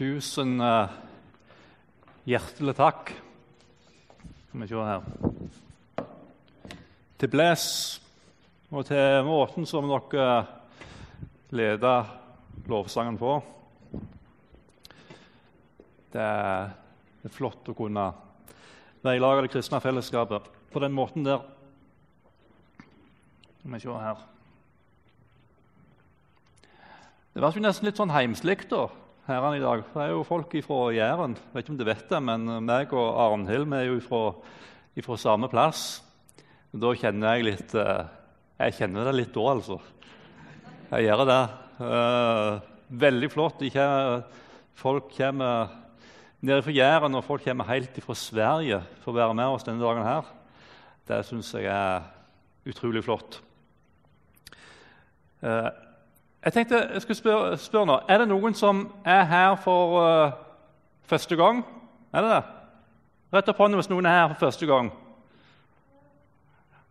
Tusen uh, hjertelig takk. Skal vi se her. Til Bles og til måten som dere leder lovsangen på. Det er, det er flott å kunne være i lag av det kristne fellesskapet på den måten der. Skal vi se her. Det var nesten litt sånn heimslig, da, herrene i dag. Det er jo folk fra Jæren. Jeg vet ikke om du vet det, men meg og Arnhild er jo fra samme plass. Da kjenner jeg litt eh, Jeg kjenner det litt da, altså. Jeg gjør det. Eh, veldig flott. Folk kommer nede fra Jæren, og folk kommer helt fra Sverige for å være med oss denne dagen her. Det syns jeg er utrolig flott. Jeg tenkte jeg skulle spørre, spørre nå, Er det noen som er her for uh, første gang? Er det det? Rett opp hånden hvis noen er her for første gang.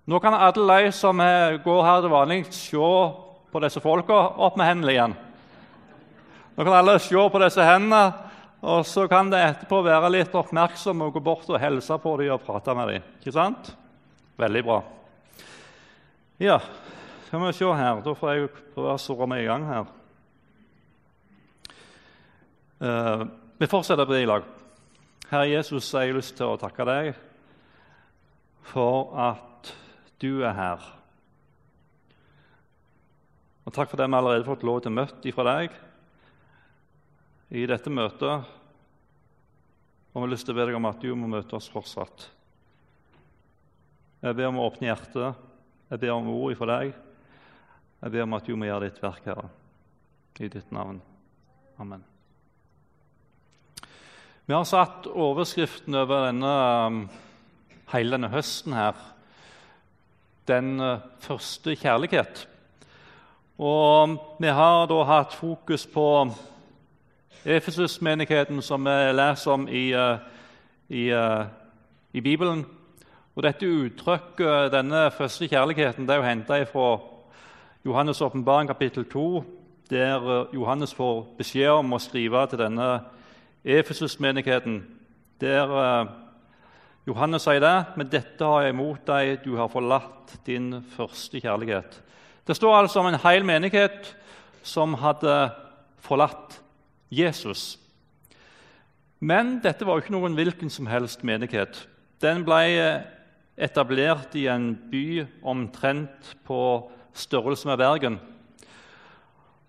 Nå kan alle de som går her til vanlig, se på disse folka. Opp med hendene igjen. Nå kan alle se på disse hendene, og så kan det etterpå være litt oppmerksom og gå bort og hilse på dem og prate med dem. Ikke sant? Veldig bra. Ja, skal vi se her. Da får jeg prøve å surre meg i gang her. Uh, vi fortsetter på det i lag. Herre Jesus, jeg har lyst til å takke deg for at du er her. Og Takk for det vi allerede fått lov til å møte ifra deg i dette møtet. Og vi har lyst til å be deg om at du må møte oss fortsatt. Jeg ber om å åpne hjertet. Jeg ber om ord ifra deg. Jeg ber om at du må gjøre ditt verk, Herre, i ditt navn. Amen. Vi har satt overskriften over denne, um, hele denne høsten her 'Den uh, første kjærlighet'. Og Vi har da hatt fokus på Efesus-menigheten, som vi leser om i, uh, i, uh, i Bibelen. Og Dette uttrykket, denne første kjærligheten, det er jo henta fra Johannes' åpenbaring kapittel 2, der eh, Johannes får beskjed om å skrive til denne Efesus-menigheten. Der eh, Johannes sier det, men dette har jeg imot deg, du har forlatt din første kjærlighet. Det står altså om en hel menighet som hadde forlatt Jesus. Men dette var jo ikke noen hvilken som helst menighet. Den ble eh, etablert i en by omtrent på størrelse med Bergen.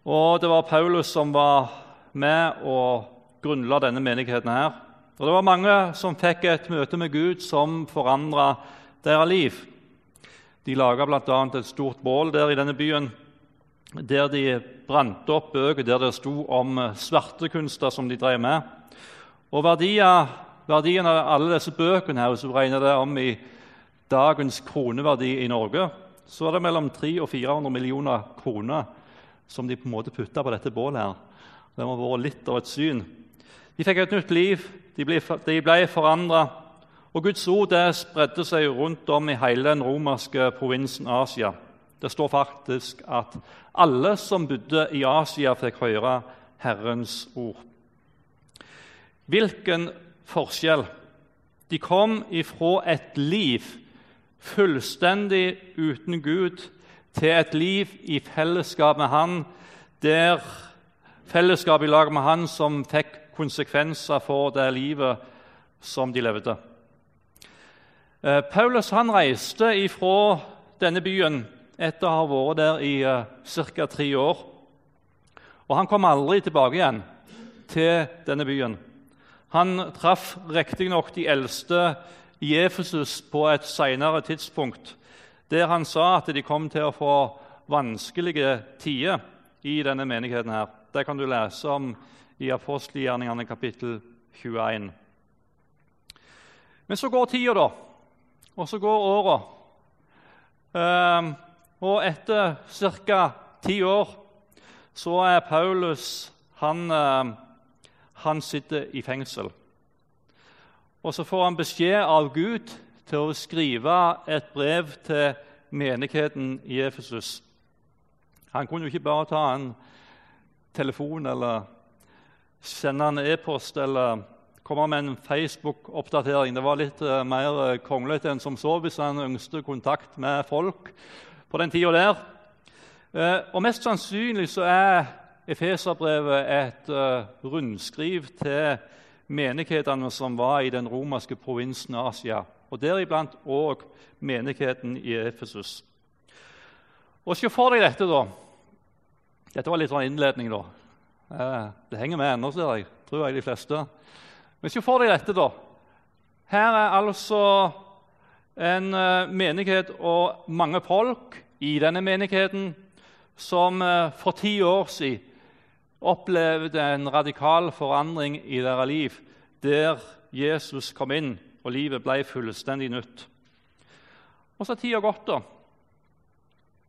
Og Det var Paulus som var med og grunnla denne menigheten. her. Og Det var mange som fikk et møte med Gud som forandra deres liv. De laga bl.a. et stort bål der i denne byen, der de brante opp bøker der det sto om svertekunster som de drev med. Og verdien, verdien av alle disse bøkene, her, hvis du regner det om i dagens kroneverdi i Norge, så var det mellom 300 og 400 millioner kroner som de på en måte putta på dette bålet. her. Det må ha vært litt av et syn. De fikk et nytt liv, de ble, de ble forandra. Og Guds ord det spredde seg rundt om i hele den romerske provinsen Asia. Det står faktisk at alle som bodde i Asia, fikk høre Herrens ord. Hvilken forskjell! De kom ifra et liv fullstendig uten Gud, til et liv i fellesskap med Han, der fellesskap i lag med Han som fikk konsekvenser for det livet som de levde. Eh, Paulus han reiste ifra denne byen etter å ha vært der i eh, ca. tre år. Og Han kom aldri tilbake igjen til denne byen. Han traff riktignok de eldste i Efesus på et senere tidspunkt, der han sa at de kom til å få vanskelige tider i denne menigheten. her. Det kan du lese om i apostelgjerningene kapittel 21. Men så går tida, da. Og så går åra. Ehm, og etter ca. ti år så er Paulus han, ehm, han sitter i fengsel. Og så får han beskjed av Gud til å skrive et brev til menigheten i Efesus. Han kunne jo ikke bare ta en telefon eller sende en e-post eller komme med en Facebook-oppdatering. Det var litt uh, mer uh, kronglete enn som så hvis han ønsket kontakt med folk på den tida der. Uh, og Mest sannsynlig så er Efeserbrevet et rundskriv til menighetene som var i den romerske provinsen Asia, og deriblant òg menigheten i Efesus. Og Se for deg dette, da. Dette var litt sånn innledning. da. Det henger med ennå, ser jeg. Tror jeg de fleste. Men se for deg dette, da. Her er altså en eh, menighet og mange folk i denne menigheten som eh, for ti år siden opplevde en radikal forandring i deres liv, der Jesus kom inn og livet ble fullstendig nytt. Og så har tida gått, da.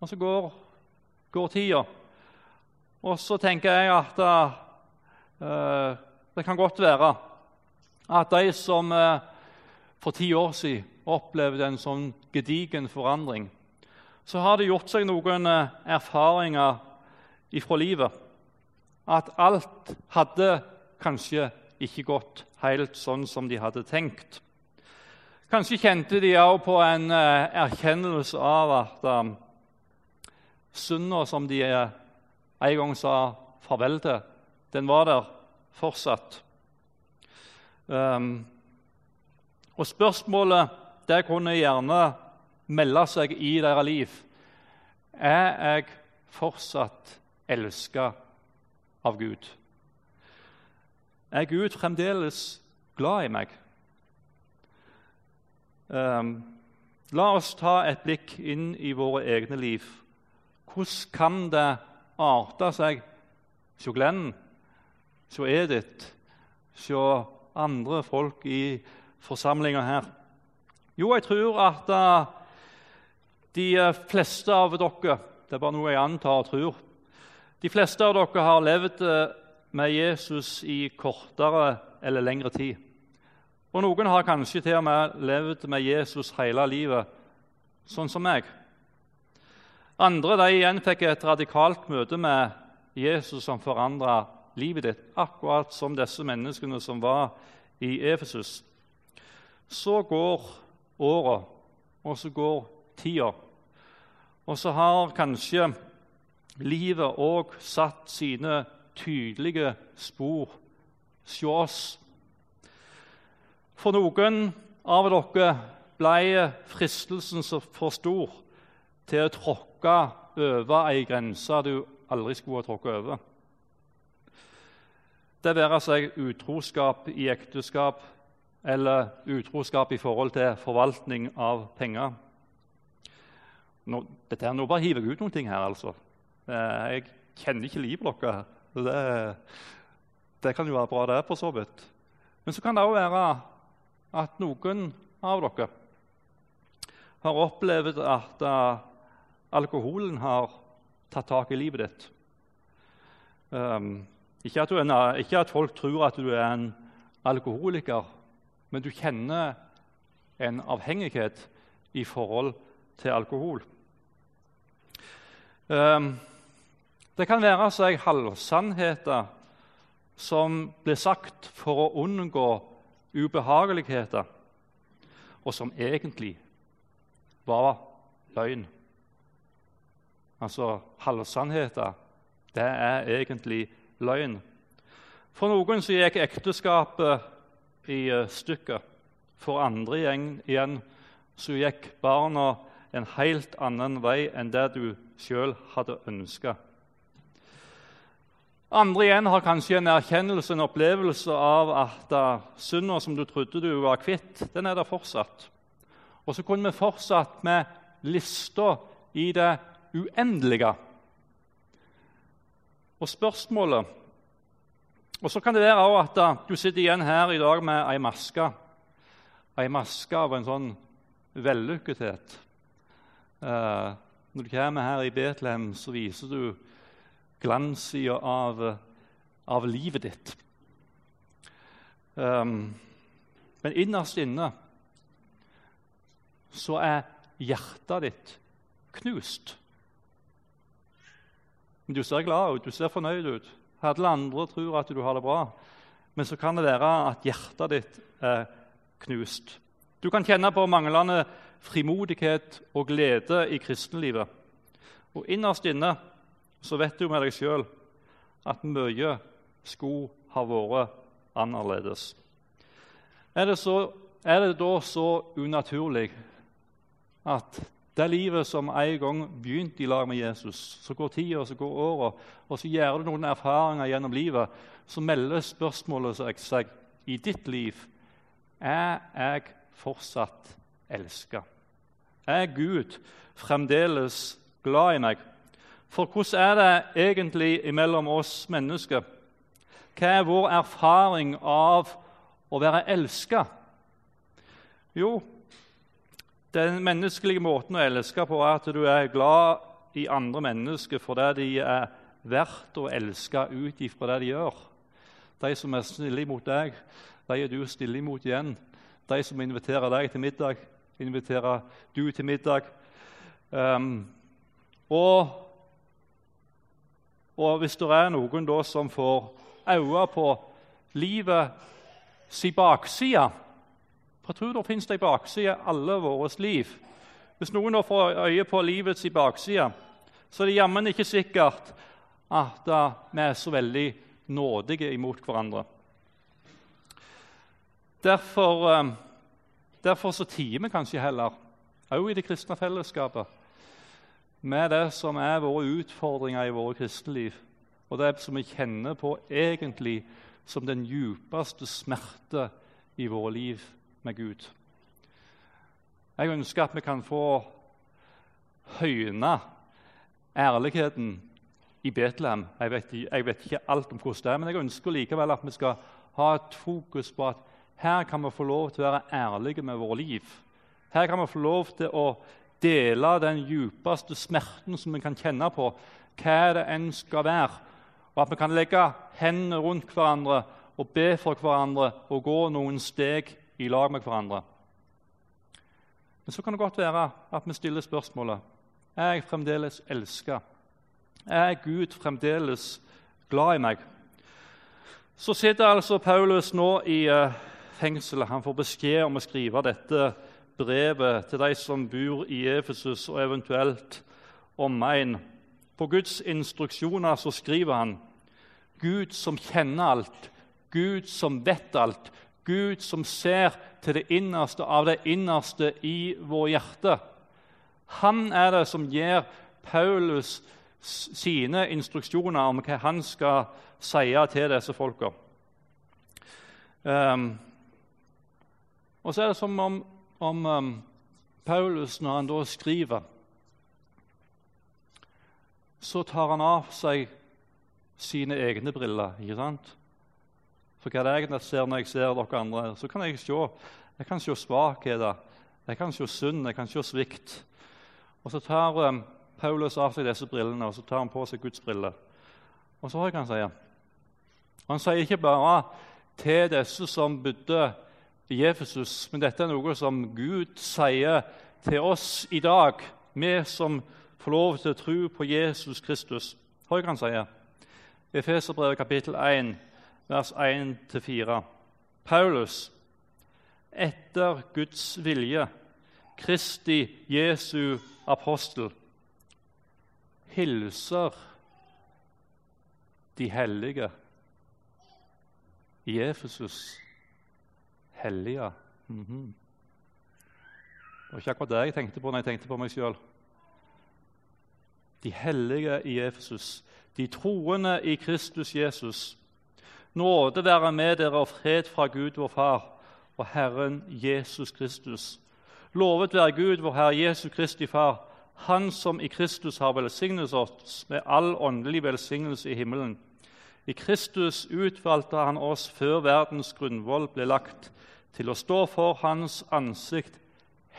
Og så går, går tida. Og så tenker jeg at uh, det kan godt være at de som uh, for ti år siden opplevde en sånn gedigen forandring, så har de gjort seg noen eh, erfaringer ifra livet. At alt hadde kanskje ikke gått helt sånn som de hadde tenkt. Kanskje kjente de også på en eh, erkjennelse av at um, synda som de en gang sa farvel til, den var der fortsatt. Um, og Spørsmålet det kunne gjerne melde seg i deres liv. Er jeg fortsatt elska av Gud? Er Gud fremdeles glad i meg? Um, la oss ta et blikk inn i våre egne liv. Hvordan kan det arte seg hos Glenn, hos Edith, hos andre folk i forsamlinga her? Jo, jeg tror at uh, de eh, fleste av dere Det er bare noe jeg antar og tror. De fleste av dere har levd uh, med Jesus i kortere eller lengre tid. Og noen har kanskje til og med levd med Jesus hele livet, sånn som meg. Andre de igjen fikk et radikalt møte med Jesus som forandra livet ditt, akkurat som disse menneskene som var i Efesus. Så går åra, og så går tida. Og så har kanskje livet òg satt sine tydelige spor hos oss. For noen av dere ble fristelsen for stor til å tråkke over ei grense du aldri skulle ha tråkket over. Det være seg utroskap i ekteskap eller utroskap i forhold til forvaltning av penger. Nå, dette er nå bare hiver jeg ut noen ting her, altså. Eh, jeg kjenner ikke livet deres. Det, det kan jo være bra, det, for så vidt. Men så kan det òg være at noen av dere har opplevd at uh, alkoholen har tatt tak i livet ditt. Um, ikke at, en, ikke at, folk tror at du er en alkoholiker, men du kjenner en avhengighet i forhold til alkohol. Um, det kan være seg halvsannheter som blir sagt for å unngå ubehageligheter, og som egentlig var løgn. Altså halvsannheter, det er egentlig løgn. For noen så gikk ekteskapet i eh, stykker. For andre igjen så gikk barna en helt annen vei enn det du sjøl hadde ønska. Andre igjen har kanskje en erkjennelse, en opplevelse av at uh, synda som du trodde du var kvitt, den er der fortsatt. Og så kunne vi fortsatt med lista i det uendelige. Og spørsmålet Og så kan det være at uh, du sitter igjen her i dag med ei maske. Ei maske av en sånn vellykkethet. Uh, når du kommer her i Betlehem, så viser du glanssida av, av, livet ditt. Um, men innerst inne så er hjertet ditt knust. Men du ser glad ut, du ser fornøyd ut. Alle andre tror at du har det bra, men så kan det være at hjertet ditt er knust. Du kan kjenne på manglende frimodighet og glede i kristenlivet. Og innerst inne så vet du med deg sjøl at mye skulle ha vært annerledes. Er det, så, er det da så unaturlig at det livet som en gang begynte i lag med Jesus, så går tida så går åra, og så gjør du noen erfaringer gjennom livet, så melder spørsmålet seg i ditt liv er jeg fortsatt elska. Er Gud fremdeles glad i meg? For hvordan er det egentlig mellom oss mennesker? Hva er vår erfaring av å være elska? Jo, den menneskelige måten å elske på er at du er glad i andre mennesker fordi de er verdt å elske ut ifra det de gjør. De som er snille imot deg, de er du stille imot igjen. De som inviterer deg til middag, inviterer du til middag. Um, og, og, hvis det er noen da som får øye på livet si bakside for tror det finnes det en bakside alle våre liv. Hvis noen da får øye på livets bakside, så er det jammen ikke sikkert at vi er så veldig nådige imot hverandre. Derfor, eh, derfor så tier vi kanskje heller, òg i det kristne fellesskapet, med det som er våre utfordringer i våre kristne liv, og det som vi kjenner på egentlig som den djupeste smerte i våre liv med Gud. Jeg ønsker at vi kan få høyne ærligheten i Betlehem. Jeg vet, jeg vet, ikke alt om hvordan det er, men jeg ønsker likevel at vi skal ha et fokus på at her kan vi få lov til å være ærlige med våre liv. Her kan vi få lov til å dele den djupeste smerten som vi kan kjenne på, hva det enn skal være. Og at vi kan legge hendene rundt hverandre og be for hverandre og gå noen steg i lag med hverandre. Men så kan det godt være at vi stiller spørsmålet er jeg fremdeles elska. Er Gud fremdeles glad i meg? Så sitter altså Paulus nå i uh, fengselet. Han får beskjed om å skrive dette brevet til de som bor i Efesus og eventuelt omegn. På Guds instruksjoner så skriver han Gud som kjenner alt, Gud som vet alt, Gud som ser til det innerste av det innerste i vår hjerte. Han er det som gir Paulus sine instruksjoner om hva han skal si til disse folka. Um, og så er det som om, om um, Paulus, når han da skriver, så tar han av seg sine egne briller. ikke sant? For hva er det jeg ser når jeg ser dere andre, så kan jeg se, jeg kan se svakheter, jeg kan se synd, jeg kan se svikt. Og Så tar um, Paulus av seg disse brillene og så tar han på seg Guds briller. Og så hører jeg han sier. Han sier ikke bare til disse som bodde i Jefesus, men dette er noe som Gud sier til oss i dag, vi som får lov til å tro på Jesus Kristus. Hør hva han sier. Efeserbrevet kapittel 1 vers 1-4. Paulus, etter Guds vilje, Kristi Jesu apostel, hilser de hellige i Efesus. Hellige. Mm -hmm. Det var ikke akkurat det jeg tenkte på når jeg tenkte på meg sjøl. De hellige i Efesus, de troende i Kristus Jesus Nåde være med dere og fred fra Gud vår Far og Herren Jesus Kristus. Lovet være Gud, vår Herre Jesus Kristi Far, Han som i Kristus har velsignet oss med all åndelig velsignelse i himmelen. I Kristus utvalgte Han oss før verdens grunnvoll ble lagt, til å stå for Hans ansikt,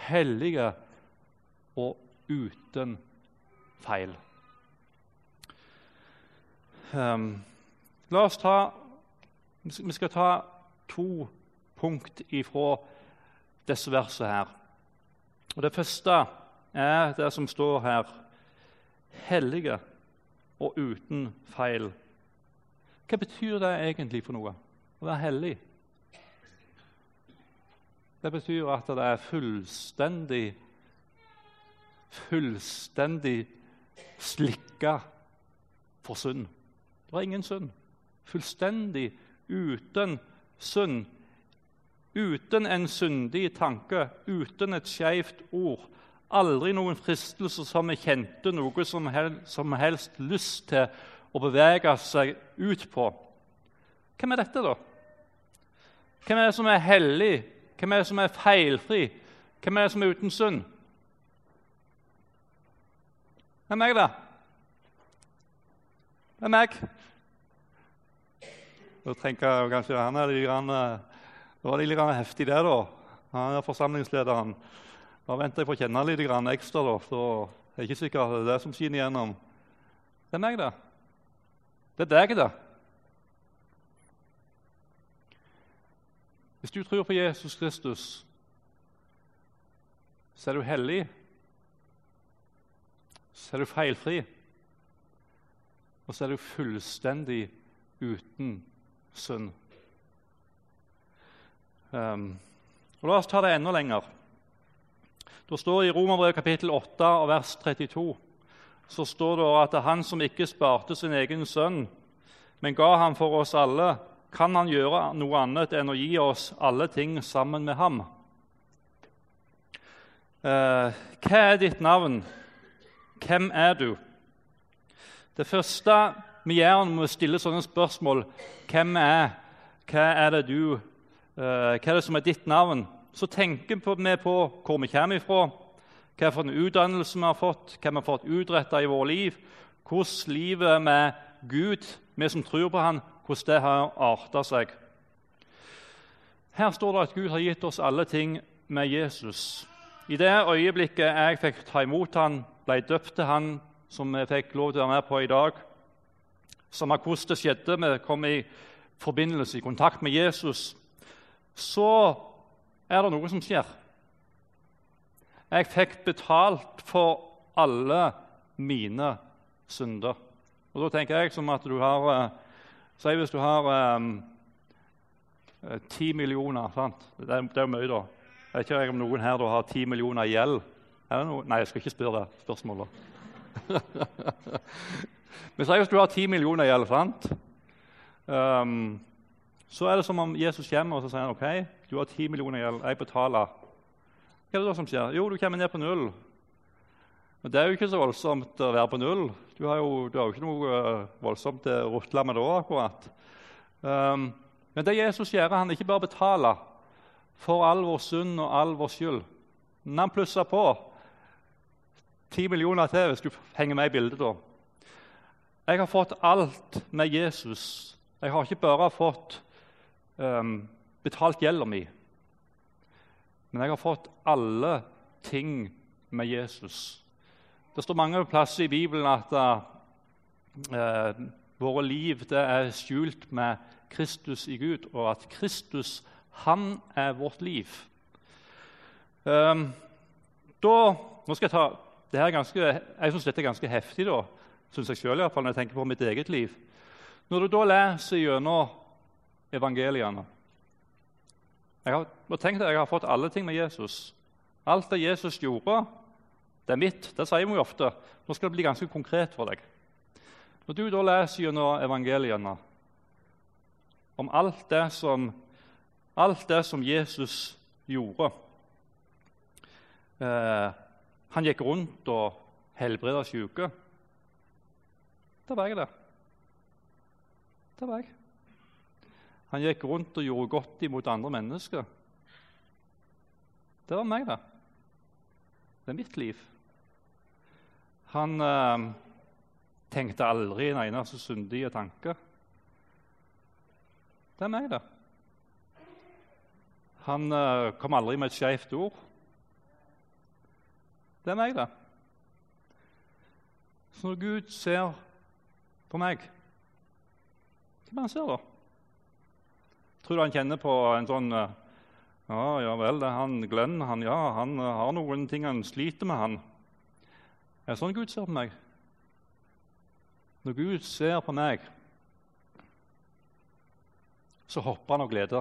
hellige og uten feil. Um, la oss ta vi skal ta to punkt ifra disse versene her. Og Det første er det som står her hellige og uten feil. Hva betyr det egentlig for noe å være hellig? Det betyr at det er fullstendig Fullstendig slikka for synd. Det er ingen synd. Fullstendig uten synd. Uten en syndig tanke, uten et skeivt ord. Aldri noen fristelse som vi kjente noe som, helst, som helst lyst til å bevege seg ut på. Hvem er dette, da? Hvem er det som er hellig? Hvem er det som er feilfri? Hvem er det som er uten synd? Det er da. Det er meg. Da tenker jeg kanskje han er litt, grann, det var litt grann heftig, det. da. Han er forsamlingslederen. Da venter jeg på å kjenne litt ekstra. da, så jeg er ikke sikker at det er det som skinner igjennom. Det er meg, det. Det er deg, det. Hvis du tror på Jesus Kristus, så er du hellig. Så er du feilfri. Og så er du fullstendig uten synd. Um, og La oss ta det enda lenger. Det står I Romerbrevet kapittel 8 og vers 32 så står det at han som ikke sparte sin egen sønn, men ga ham for oss alle, kan han gjøre noe annet enn å gi oss alle ting sammen med ham? Eh, hva er ditt navn? Hvem er du? Det første vi gjør når vi stiller sånne spørsmål, hvem er, hva er det du, eh, hva er det som er ditt navn, så tenker vi på hvor vi kommer ifra, hva for en utdannelse vi har fått, hva vi har fått utretta i vårt liv, hvordan livet med Gud, vi som tror på Han, hvordan det har arta seg. Her står det at Gud har gitt oss alle ting med Jesus. I det øyeblikket jeg fikk ta imot han, ble døpt til han, som jeg fikk lov til å være med på i dag Samme hvordan det skjedde, vi kom i forbindelse, i kontakt med Jesus, så er det noe som skjer. Jeg fikk betalt for alle mine synder. Og Da tenker jeg som at du har eh, Si hvis du har um, ti millioner sant? Det er, det er mye, da. Jeg vet ikke om noen her da, har ti millioner i gjeld. Nei, jeg skal ikke spørre det spørsmålet. Men si hvis du har ti millioner gjeld, sant? Um, så er det som om Jesus kommer og sier han, ok, du har ti millioner gjeld. Jeg betaler. Hva er det da som skjer? Jo, du kommer ned på null. Men det er jo ikke så voldsomt å være på null. Du har jo, du har jo ikke noe eh, voldsomt å rutle med da. akkurat. Um, men det Jesus gjør, han ikke bare betaler for all vår synd og all vår skyld. Men han plusser på ti millioner til, hvis du henger med i bildet. da. Jeg har fått alt med Jesus. Jeg har ikke bare fått um, betalt gjelda mi, men jeg har fått alle ting med Jesus. Det står mange plasser i Bibelen at uh, våre liv er skjult med Kristus i Gud, og at Kristus, han er vårt liv. Um, da, nå skal Jeg ta, det her ganske, jeg syns dette er ganske heftig, da, synes jeg selv, i hvert fall, når jeg tenker på mitt eget liv. Når du da leser gjennom evangeliene Jeg har tenk at jeg har fått alle ting med Jesus. Alt det Jesus gjorde, det er mitt. Det sier vi ofte. Nå skal det bli ganske konkret for deg. Når du da leser gjennom evangeliene om alt det som, alt det som Jesus gjorde eh, Han gikk rundt og helbreda syke. Det var jeg, det. Det var jeg. Han gikk rundt og gjorde godt imot andre mennesker. Det var meg, det. Det er mitt liv. Han eh, tenkte aldri en eneste syndige tanke. Det er meg, det. Han eh, kom aldri med et skeivt ord. Det er meg, det. Så når Gud ser på meg, hva er han ser da? Tror han kjenner på en sånn eh, Ja, ja vel, han Glenn han, ja, han har noen ting han sliter med, han. Er det sånn Gud ser på meg? Når Gud ser på meg, så hopper han av glede.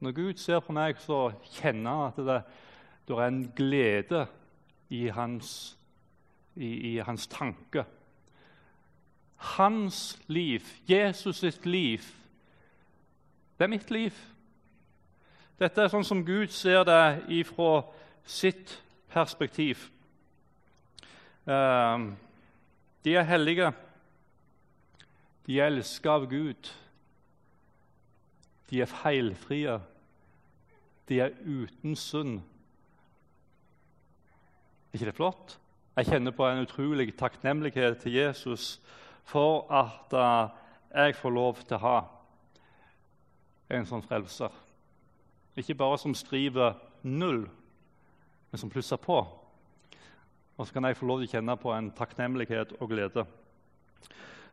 Når Gud ser på meg, så kjenner han at det, det er en glede i hans, i, i hans tanke. Hans liv, Jesus sitt liv, det er mitt liv. Dette er sånn som Gud ser det ifra sitt perspektiv. Ehm, de er hellige. De er elsket av Gud. De er feilfrie. De er uten synd. Er ikke det flott? Jeg kjenner på en utrolig takknemlighet til Jesus for at uh, jeg får lov til å ha en sånn frelser. Ikke bare som skriver null, men som plusser på. Og så kan jeg få lov til å kjenne på en takknemlighet og glede.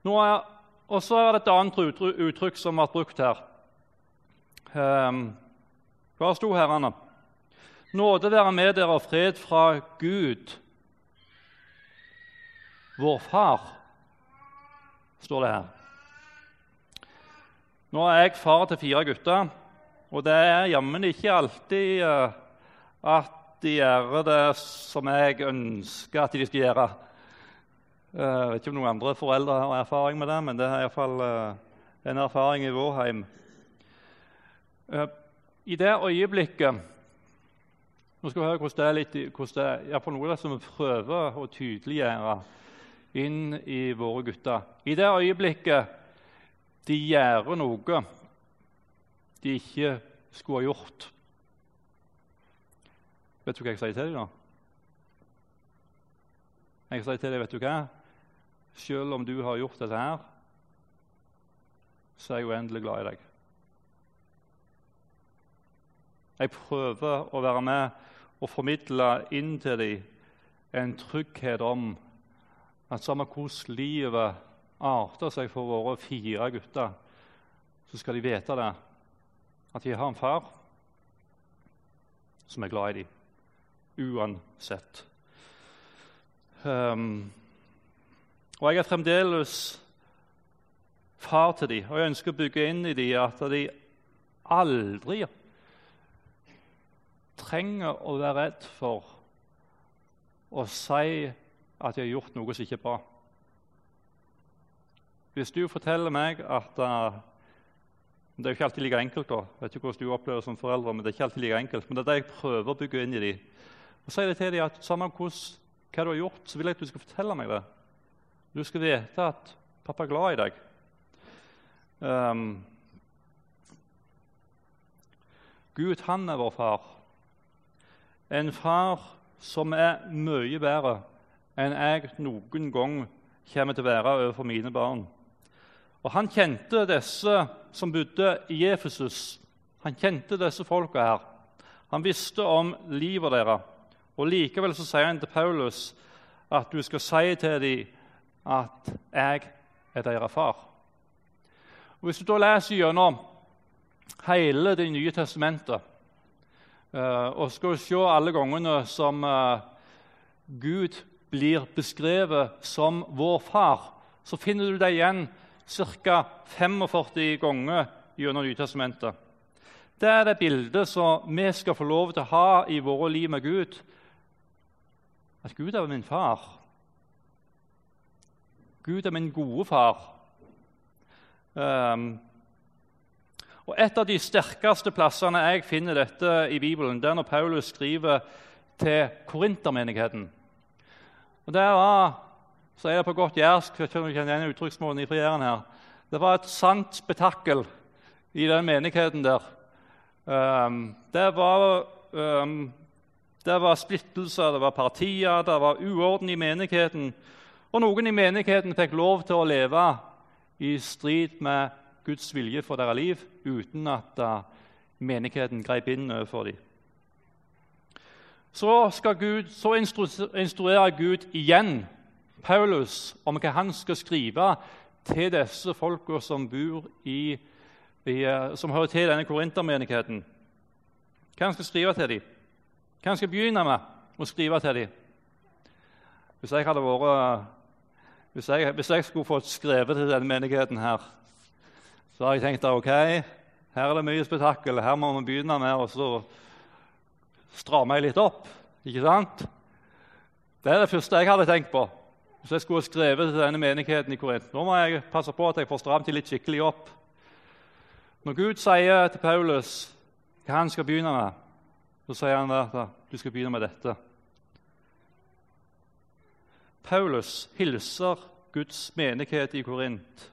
og så er det et annet uttrykk som har vært brukt her. Um, hva sto her, Anna? Nåde være med dere og fred fra Gud, vår Far står det her. Nå er jeg far til fire gutter, og det er jammen ikke alltid uh, at de gjør det som jeg ønsker at de skal gjøre. Uh, jeg vet ikke om noen andre foreldre har erfaring med det, men det er iallfall uh, en erfaring i vår heim. I det øyeblikket Nå skal vi høre hvordan det er litt, hvordan det er, noe som vi prøver å tydeliggjøre inn i våre gutter. I det øyeblikket de gjør noe de ikke skulle ha gjort Vet du hva jeg sier til dem da? Jeg sier til dem, vet du hva? Selv om du har gjort dette her, så er jeg uendelig glad i deg. Jeg prøver å være med og formidle inn til dem en trygghet om at samme hvordan livet arter seg for våre fire gutter, så skal de vite det, at de har en far som er glad i dem, uansett. Um, og jeg er fremdeles far til dem, og jeg ønsker å bygge inn i dem at de aldri trenger å være redd for å si at jeg har gjort noe som ikke er bra. Hvis du forteller meg at uh, Det er jo ikke alltid like enkelt. da. Jeg vet ikke hvordan du opplever det som foreldre, men det er ikke alltid like enkelt. Men det er det jeg prøver å bygge inn i dem. Og sier det til dem at samme hva du har gjort, så vil jeg at du skal fortelle meg det. Du skal vite at pappa er glad i deg. Um, Gud, han er vår far. En far som er mye bedre enn jeg noen gang kommer til å være overfor mine barn. Og Han kjente disse som bodde i Efesus. Han kjente disse folka her. Han visste om livet deres. Og Likevel så sier han til Paulus at du skal si til dem at 'jeg er deres far'. Og Hvis du da leser gjennom hele Det nye testamentet eh, og skal se alle gangene som eh, Gud blir beskrevet som vår far, så finner du det igjen ca. 45 ganger gjennom Nytestamentet. Det er det bildet som vi skal få lov til å ha i våre liv med Gud. At Gud er min far. Gud er min gode far. Um, og Et av de sterkeste plassene jeg finner dette i Bibelen, det er når Paulus skriver til korintermenigheten. Og Det var så er det på godt jærsk, du kjenner igjen uttrykksmåten fra Jæren her, det var et sant spetakkel i den menigheten der. Um, det, var, um, det var splittelser, det var partier, det var uorden i menigheten. Og noen i menigheten fikk lov til å leve i strid med Guds vilje for deres liv uten at uh, menigheten grep inn overfor dem så, Gud, så instruerer Gud igjen Paulus om hva han skal skrive til disse folka som eh, som hører til denne korintermenigheten. Hva han skal skrive til dem? Hva han skal begynne med å skrive til dem? Hvis jeg hadde vært Hvis jeg, hvis jeg skulle fått skrevet til denne menigheten her, så har jeg tenkt ok, her er det mye spetakkel. Her må vi begynne med å stramme litt opp. Ikke sant? Det er det første jeg hadde tenkt på. Hvis jeg skulle skrevet til denne menigheten i Korint. Nå må jeg passe på at jeg får stramt dem litt skikkelig opp. Når Gud sier til Paulus hva han skal begynne med, så sier han at du skal begynne med dette. Paulus hilser Guds menighet i Korint.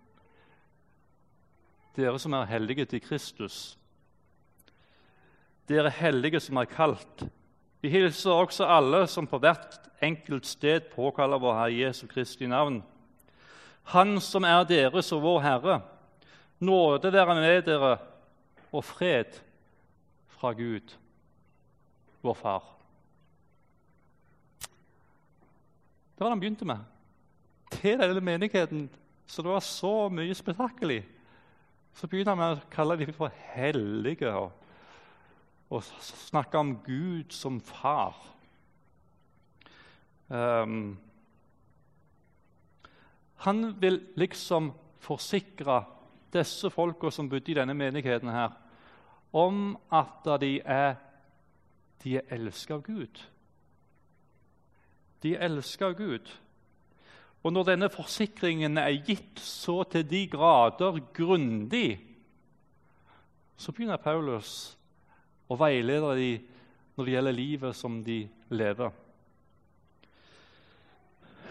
Dere som er hellige til Kristus. Dere hellige som er kalt. Vi hilser også alle som på hvert enkelt sted påkaller vår Herre Jesu Kristi navn. Han som er deres og vår Herre. Nåde være med dere og fred fra Gud, vår Far. Det var det han begynte med. Til denne menigheten, så det var så mye spetakkel. Så begynner han med å kalle dem for hellige og, og snakke om Gud som far. Um, han vil liksom forsikre disse folka som bodde i denne menigheten, her, om at de er, de er elsket av Gud. De er elsket av Gud. Og når denne forsikringen er gitt så til de grader grundig, så begynner Paulus å veileder dem når det gjelder livet som de lever.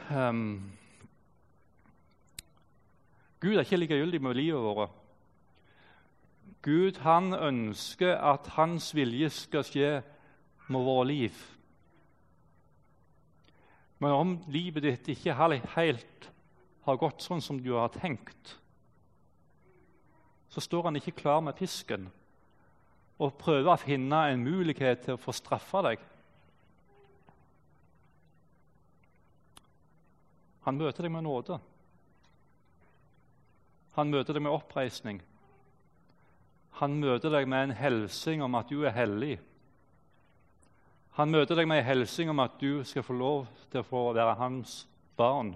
Um, Gud er ikke likegyldig med livet vårt. Gud han ønsker at hans vilje skal skje med vårt liv. Men om livet ditt ikke helt har gått sånn som du har tenkt, så står han ikke klar med pisken og prøver å finne en mulighet til å få straffe deg. Han møter deg med nåde. Han møter deg med oppreisning. Han møter deg med en helsing om at du er hellig. Han møter deg med en hilsing om at du skal få lov til å få være hans barn.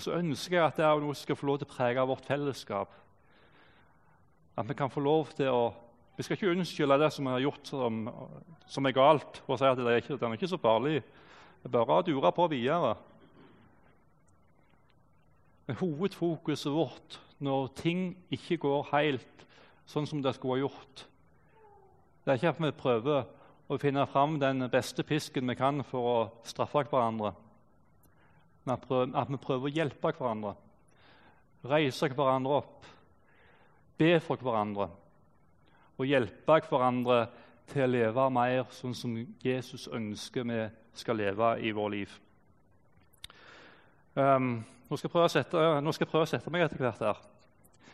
Så ønsker jeg at det er noe som skal få lov til å prege vårt fellesskap. At vi kan få lov til å Vi skal ikke unnskylde det som vi har gjort som, som er galt, og si at det er ikke, den er ikke så farlig. Det er bare å dure på videre. Men hovedfokuset vårt når ting ikke går helt sånn som det skulle ha gjort, det er ikke at vi prøver å finne fram den beste pisken vi kan for å straffe hverandre. Men at vi prøver å hjelpe hverandre, reise hverandre opp, be for hverandre og hjelpe hverandre til å leve mer sånn som Jesus ønsker vi skal leve i vår liv. Um, nå, skal sette, nå, skal jeg prøve å sette meg etter hvert her.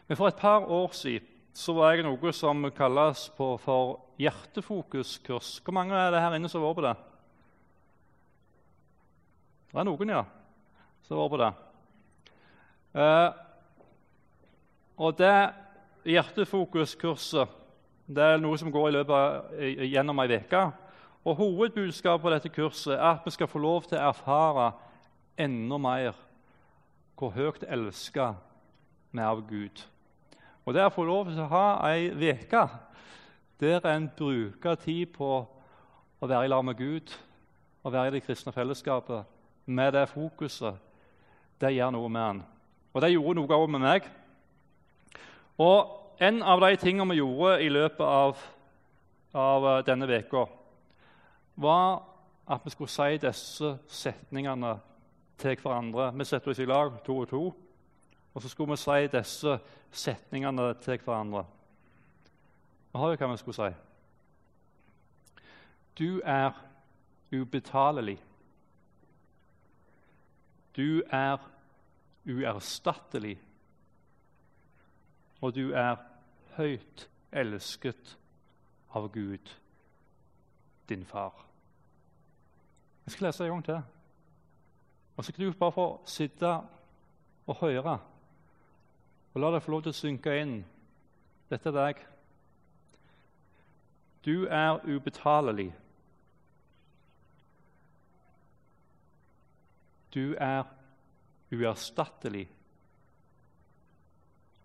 Men For et par år siden så var jeg noe som kalles for hjertefokuskurs. Hvor mange er det her inne som har vært på det? Det er noen, ja, som har vært på det. Uh, og det hjertefokuskurset det er noe som går i løpet av, gjennom ei uke. Og Hovedbudskapet på dette kurset er at vi skal få lov til å erfare enda mer hvor høyt elska vi er av Gud. Og det å få lov til å ha ei uke der en bruker tid på å være i lag med Gud og være i det kristne fellesskapet med det fokuset, det gjør noe med han. Og det gjorde noe også med meg. Og en av de tingene vi gjorde i løpet av, av eh, denne veka, var at vi skulle si disse setningene til hverandre. Vi setter oss i lag to og to. Og så skulle vi si disse setningene til hverandre. Vi har jo hva vi skulle si. Du er ubetalelig. Du er uerstattelig. Og du er høyt elsket av Gud, din far. Jeg skal lese en gang til. Og så kan du bare få sitte og høre. Og la det få lov til å synke inn. Dette er deg. Du er ubetalelig. Du er uerstattelig.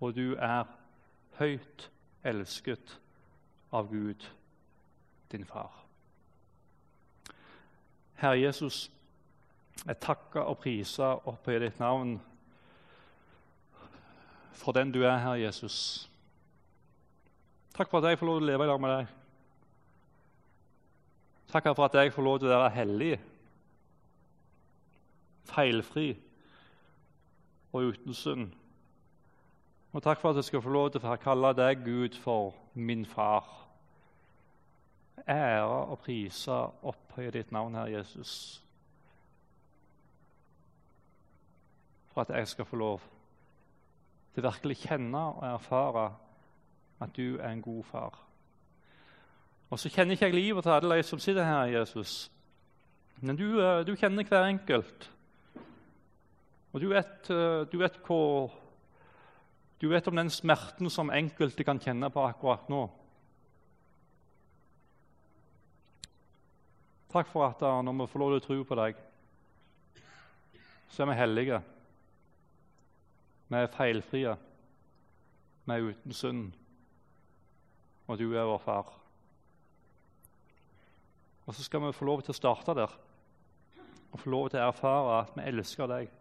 Og du er høyt elsket av Gud, din far. Herre Jesus, jeg takker og priser og i ditt navn for den du er, Herre Jesus. Takk for at jeg får lov til å leve i lag med deg. Takk for at jeg får lov til å være hellig, feilfri og uten synd. Og takk for at jeg skal få lov til å kalle deg, Gud, for min far. Ære og prise opphøye ditt navn, Herre Jesus. For at jeg skal få lov til virkelig kjenne og erfare at du er en god far. Og så kjenner ikke jeg livet til alle de som sitter her, Jesus. Men du, eh, du kjenner hver enkelt. Og du vet, eh, du vet, hvor, du vet om den smerten som enkelte kan kjenne på akkurat nå. Takk for at eh, når vi får lov til å tro på deg, så er vi hellige. Vi er feilfrie. Vi er uten synd. Og du er vår far. Og så skal vi få lov til å starte der og få lov til å erfare at vi elsker deg.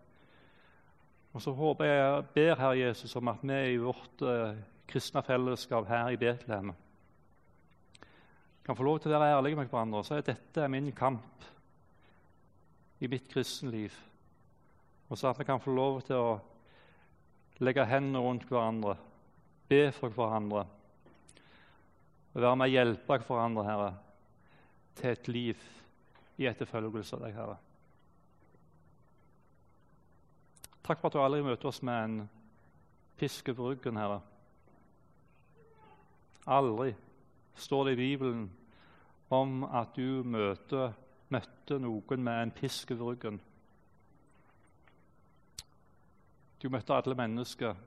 Og så håper jeg, ber Herre Jesus om at vi i vårt eh, kristne fellesskap her i Betlehem kan få lov til å være ærlige med hverandre og si at dette er min kamp i mitt kristenliv. Og så at vi kan få lov til å legge hendene rundt hverandre, be for hverandre og være med å hjelpe hverandre, Herre, til et liv i etterfølgelse av deg, Herre. Takk for at du aldri møter oss med en pisk over ryggen, Herre. Aldri står det i Bibelen om at du møter, møtte noen med en pisk over ryggen. Du møtte alle mennesker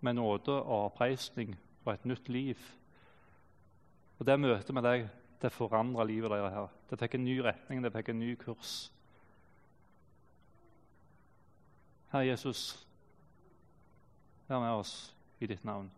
med nåde og oppreisning og et nytt liv. Og Det møtet med deg det forandra livet deres. her. Det fikk en ny retning, det fikk en ny kurs. Herre Jesus, vær med oss i ditt navn.